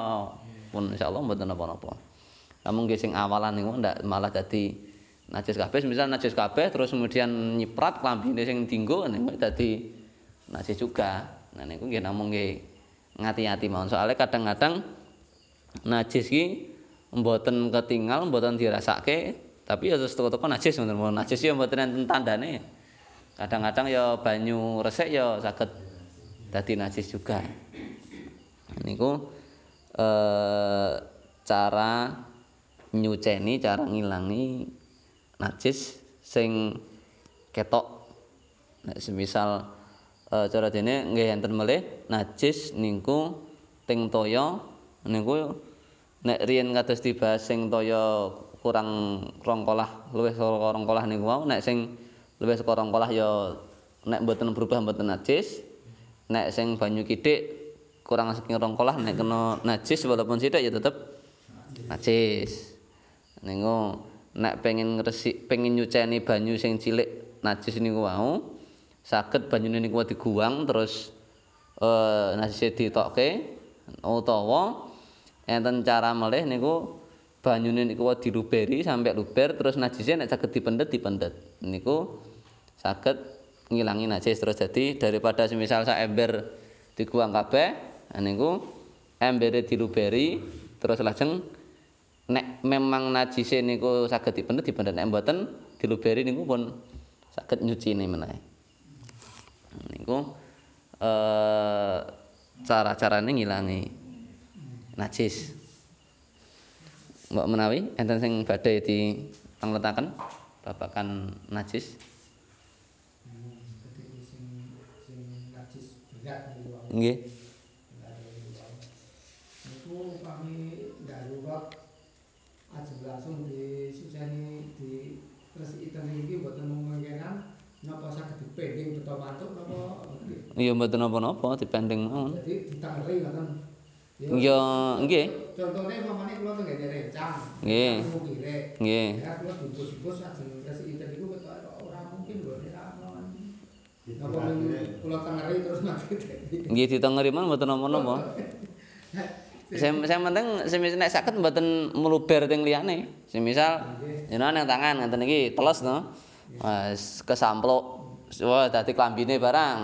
pun insyaallah mboten napa-napa. Namun sing awalan niku ndak malah dadi najis kabeh, misal najis kabeh terus kemudian nyiprat klambine sing dinggo niku dadi najis juga. Nah niku nggih namung nggih ngati-ati mawon. Soale kadang-kadang najis ki mboten ketinggal, mboten dirasake, tapi ya terus teko-teko najis ngoten Najis ya mboten enten tandane. Kadang-kadang ya banyu resik ya saged dadi najis juga. Niku eh cara nyuceni, cara ngilangi najis sing ketok. Nek semisal e, cara dene nggih enten melih najis niku teng toya niku nek riyen kados dibahas sing toya kurang rongkolah luwih saka rongkolah niku wau nek sing luwih saka rongkolah ya nek mboten berubah mboten najis nek sing banyu kidik kurang saking rongkolah nek kena najis walaupun sithik ya tetep najis niku nek pengen ngresik pengen nyuceni banyu sing cilik najis niku wau. Saged banyune niku diguwang terus eh najise ditokke utawa enten cara melih niku banyune niku diluberi sampai luber terus najise nek saged dipendet dipendet. Niku saged ngilangi najis. Terus jadi daripada semisal sak ember diguwang kabeh niku embere diluberi terus lajeng nek memang najise niku saged dipendet dipendet nek mboten diluberi niku pun saged nyucine menawi. Niku eh cara-carane ngilangi najis. Mbok menawi enten sing badhe di pangletaken babakan najis. Nggih. Langsung disuseni di resiki ten iki mboten mungkinan napa saged dipending beto mantuk napa Iya mboten napa-napa dipending mawon. Jadi ditengeri ngoten. Ya nggih. Contone umpamane kula teng ngene rencang. Nggih. Nggih. Ya kula dibus-bus ajeng resiki ten niku ketok ora mungkin ramon. Napa kula tengeri terus mati. Nggih ditengeri mawon mboten napa-napa. <laughs> Sing sing penting semisal nek saged mboten meluber teng liyane. Semisal jenengan nang tangan ngenten iki teles no. Wes kesampluk. Wah dadi klambine barang.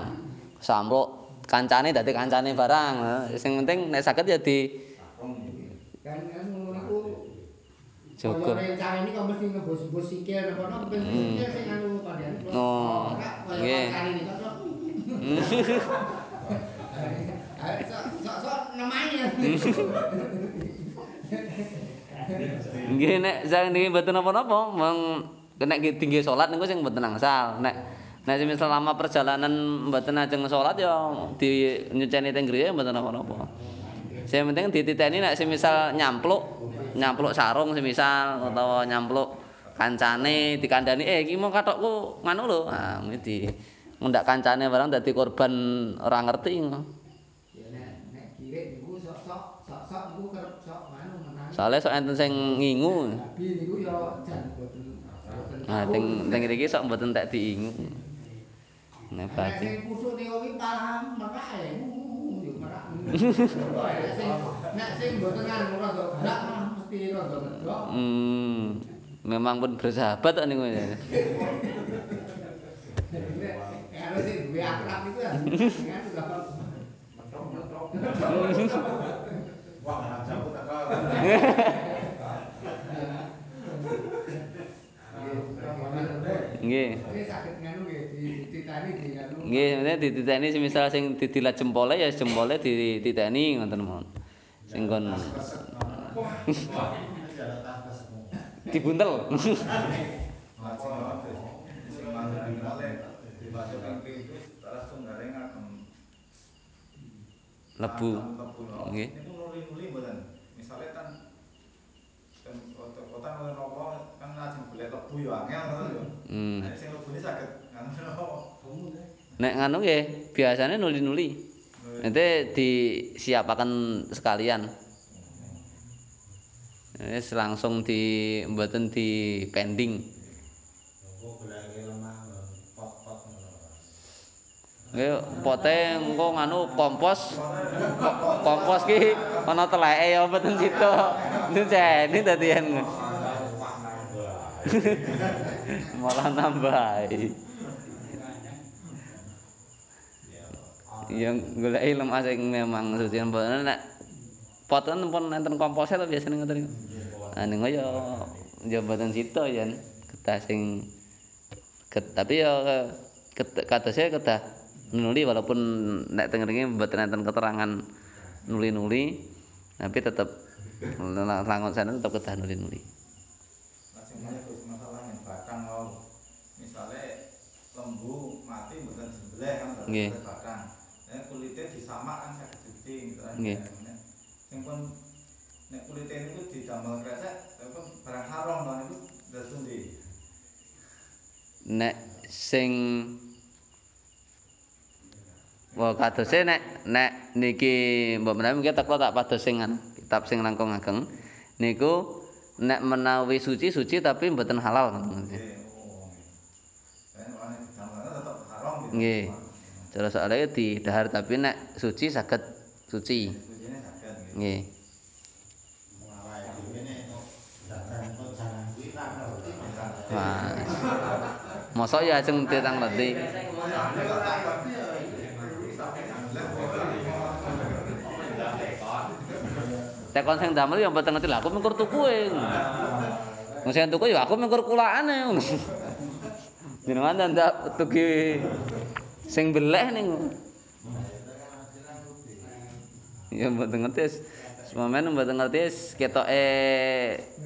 Sampluk kancane dadi kancane barang. Sing penting nek saged ya di Cukup. Kaya rencang ini kok mesti ngebus-bus sikil napa sikil sing anu padane. Oh. Nggih. <laughs> <laughs> Sok-sok nemani ya. Nggih nek sang niki mboten napa-napa, mong nek tinggi salat niku sing mboten angsal. Nek nek semisal lama perjalanan mboten ajeng salat ya di nyuceni teng griya mboten napa-napa. Sing penting dititeni nek semisal nyampluk, nyampluk sarung semisal utawa nyampluk kancane dikandani eh iki mau katokku nganu lho. Ah di ngundak kancane barang dadi korban ora ngerti. Ya nek nek kirik niku sok-sok sok-sok niku kerep sok anu menang. Soale sok enten sing ngingu. Niku ya jan boten. Nah, teng teng mriki sok mboten tak diingu. Nek Nek batin. sing kusuk niku ki malah merak ya. Yo merak. <laughs> Nek sing nek sing boten anu rada gerak malah mesti rada ngedok. Hmm. Memang pun bersahabat kok niku ya. Kalau sing duwe akrab niku ya <laughs> <laughs> Nggih. Nggih sebenarnya dititeni semisal sing didilat jempole ya jempole dititeni ngoten mawon. Sing kon dibuntel. Lebu. Nggih. Ini nuli-nuli mboten. Misale kan kan otak oleh nopo kan lajeng golek lebu yo angel ngono yo. Hmm. Nek sing lebune saged nganu nopo? Nek nganu nggih, biasane nuli-nuli. Nanti disiapaken sekalian. Wis langsung di mboten di pending. Nggih, pote engko nganu kompos. Ko- Kompos ki ana teleke ya mboten sida. Diceni dadian. <laughs> Malah nambahi. Yang goleki lemah sing memang suci mboten nek poten pun enten kompose to biasane ngoten. Ah ning ya ya mboten sida yen kedah sing ket, tapi ya ket- kadose kedah nuli walaupun nek teng mriki mboten enten keterangan nuli-nuli tapi tetep langon sana tetep kedah nuli-nuli. Nah, sing mulai Gus masalah yang batang mau. Misale lembu mati mboten disembelih kan berarti Nggih. Nek kulite disamak kan saged suci gitu kan. Nggih. Nek Sing pun nek kulite niku didamel kresek, tapi pun barang haram to niku ndas pundi? Nek sing Wah, kadose nek nek niki mbok menawi mungkin teko tak pados sing kitab sing langkung ageng. Niku nek menawi suci suci tapi mboten halal ngoten. Nggih. Oh, nggih. Nek ane didamel tetep haram gitu. Nggih. Cara soalnya didahar tapi nek suci saged suci. Nggih. Mosok ya ajeng ditang leti. Tekon sing damel ya mboten ngerti lah aku mengkur tuku e. Wong sing tuku ya aku mengkur kulakane ngono. <laughs> Jenengan ndak tuki sing beleh ning. Ya mboten ngerti wis. Mboten ngerti ketoke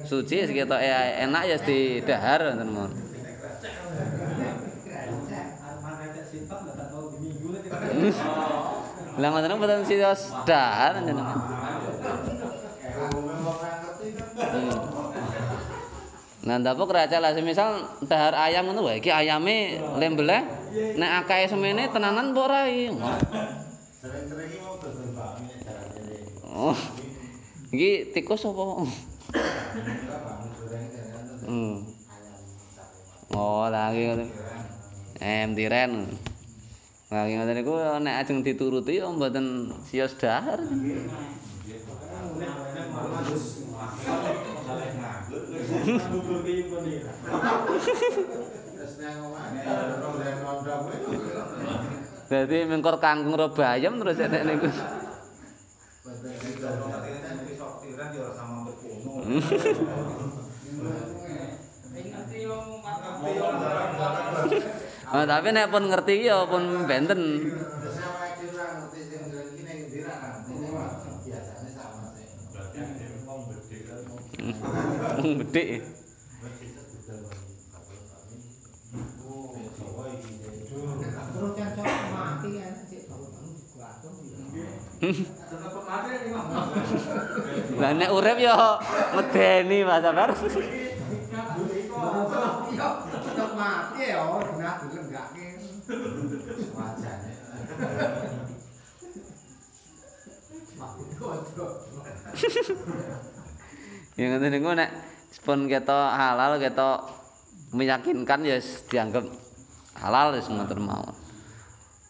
suci ketoke enak ya didahar ngoten mon. Lah ngoten mboten sios dahar jenengan. Hmm. Nah, ndapa keraca lah semisal dahar ayam ngono wae iki ayame lembeleh nek akeh semene tenanan apa ora iki? Sering-sering iki mau dodol bakmi nek jarane. Oh. Iki tikus apa? Hmm. Oh, iki ngoten. Em tiren. Lah iki ngoten niku nek ajeng dituruti ya mboten sios dahar. Terus Dadi mengkor kangkung ro bayam terus enek niku. Sama. Oh, tapi nek pun ngerti ya pun benten. Terus awake dhewe ora ngerti sing goreng iki ning ndi ra ngerti. Biasane sama sih. Wong bedhik. Oh, Jawa iki. Terus kan sok mati kan sik baru-baru digantung Lah nek urip ya medeni Mas Sabar. Mati ya, benar dilenggake. Wajane. Ya ngoten niku nek pun ketok halal ketok meyakinkan ya dianggap halal wis ngoten mawon.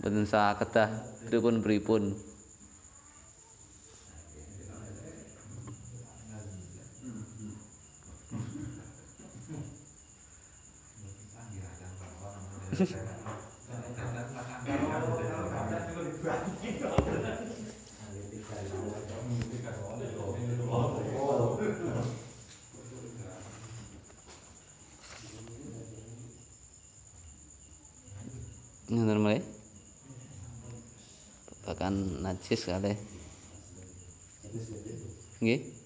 Mboten sah kedah pripun-pripun. Ngoten mulai. Bahkan najis kalih. Nggih.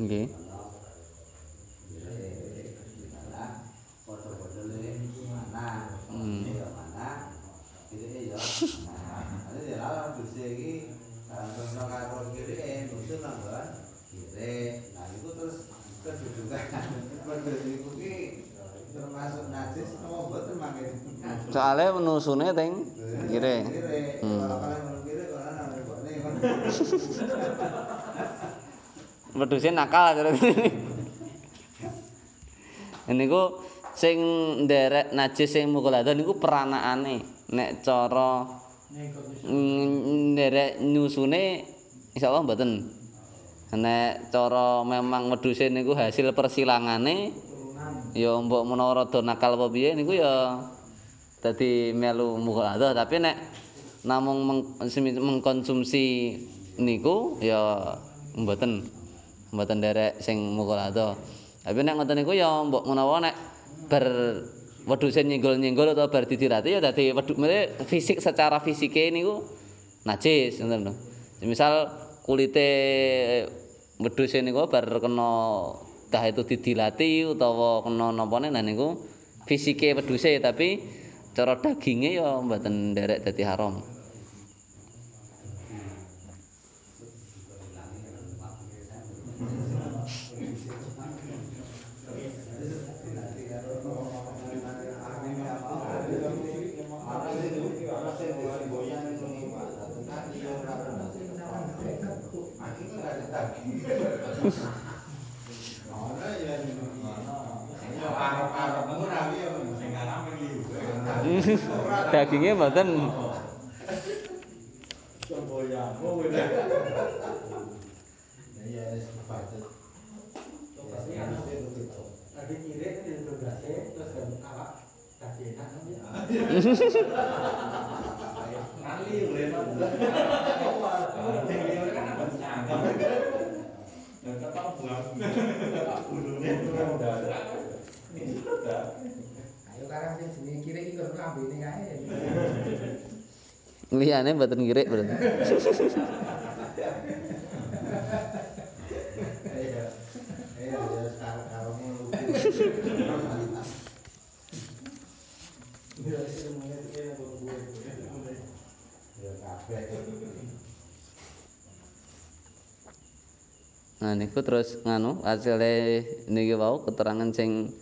Nggih. Hmm. Soale nusune teng kire. Hmm. Wedhuse nakal cara niku sing nderek najis sing mukhaladzah niku peranakane. Nek cara nderek nyusune insyaallah mboten. Nek cara memang wedhuse niku hasil persilangane ya mbok menawa rada nakal apa piye niku ya dadi melu mukhaladzah tapi nek namung meng, mengkonsumsi niku ya mboten mboten nderek sing mukhaladzah tapi nek ngoten niku ya mbok menawa nek bar wedhuse nyenggol-nyenggol atau bar didirati ya dadi wedhus fisik secara fisike niku najis ngoten lho. Misal kulite wedhuse niku bar kena dah itu didilati utawa kena napane nah niku fisike wedhuse tapi cara daginge ya mboten nderek dadi haram. Ono ya ono. Yo arep-arep ora ya sing alam liu. Daginge mboten Semboyangmu <laughs> Ayo karang sing jenenge kiri iki kok lambene kae. <laughs> liyane mboten ngirik berarti. Iya. Iya ya kabeh. Nah niku terus nganu asile niki wau keterangan sing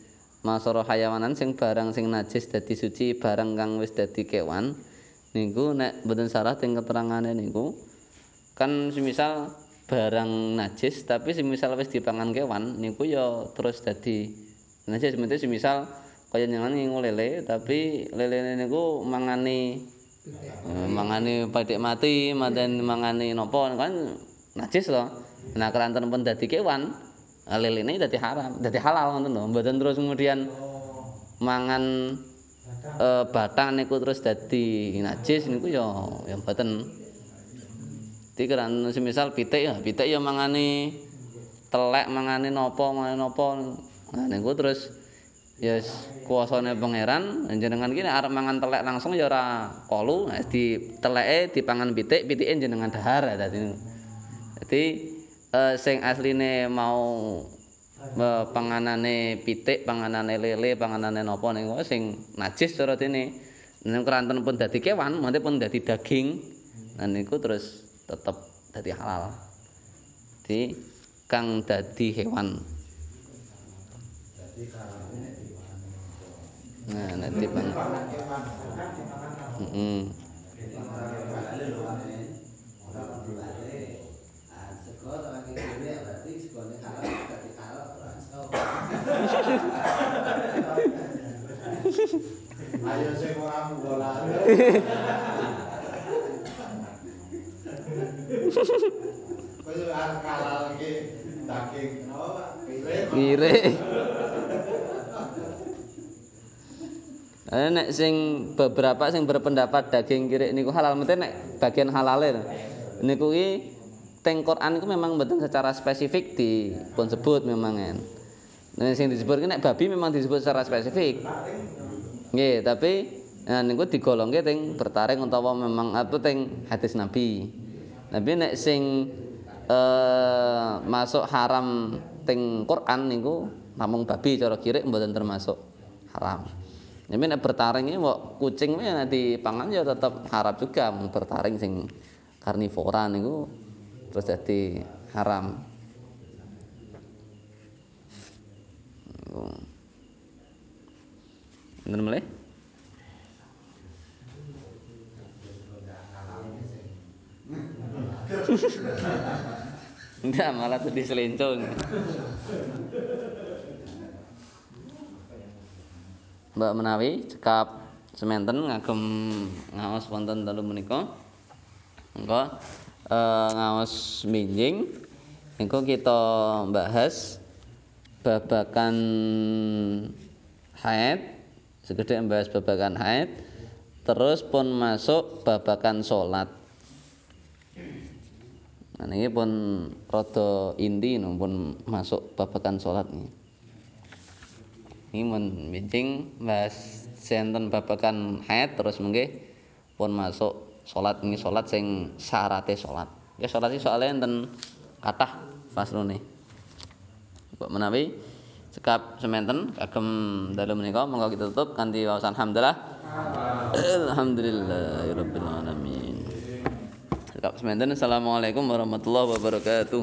masara hayawanan sing barang sing najis dadi suci barang kang wis dadi kewan niku nek mboten salah teng keterangane niku kan semisal barang najis tapi semisal wis dipangan kewan niku ya terus dadi najis. Semisal semisal kaya nyangan ngingu lele tapi lelene niku mangani eh, mangani padhek mati manten mangani napa kan najis loh nah keranten pun dadi kewan eh, lelene dadi haram dadi halal ngoten lho mboten terus kemudian mangan eh, batang niku terus dadi najis niku ya ya mboten. Dadi keran semisal pitik ya pitik ya mangani telek mangani napa mangani napa nah niku terus ya yes, pangeran jenengan nek arep mangan telek langsung ya ora kolu. Di teleke dipangan pitik pitike jenengan dahar dadi. Dadi sing asline mau eh, panganane pitik panganane lele panganane napa niku sing najis cara dene. Nek keranten pun dadi kewan mate pun dadi daging. Nah niku terus tetep dadi halal. Di kang dadi hewan. Nah dipang Dipangan kewan. Ayo sing ora arep kalal iki daging ngirik Eh, nek sing beberapa sing berpendapat daging kirik niku halal mesti nek bagian halale to. Niku ki teng Quran iku memang mboten secara spesifik dipun sebut memang. Nah, sing disebut nek babi memang disebut secara spesifik. Nggih, tapi nah niku digolongke teng bertaring utawa memang apa teng hadis Nabi. Tapi nek sing eh, masuk haram teng Quran niku namung babi cara kirik mboten termasuk haram. Tapi nek bertaring iki kok kucing ya nanti pangan ya tetap haram juga mung bertaring sing karnivora niku terus jadi haram. Bener meleh? <laughs> Enggak, malah tadi selencong. Mbak menawi cekap semanten ngagem ngaos wonten dalu menika. Monggo eh, ngaos minjing niku kita bahas babakan haid segede membahas babakan haid terus pun masuk babakan salat Nah, ini pun rada inti pun masuk babakan salat ini. Ini mun meeting bahas senten babakan haid terus mengke pun masuk salat ini salat sing syarate salat. Ya salat iki soalnya enten kathah faslune. Menawi cekap sementen kagem dalu menika monggo kita tutup kanthi waosan hamdalah. Alhamdulillahirabbil alamin. Cekap sementen Assalamualaikum warahmatullahi wabarakatuh.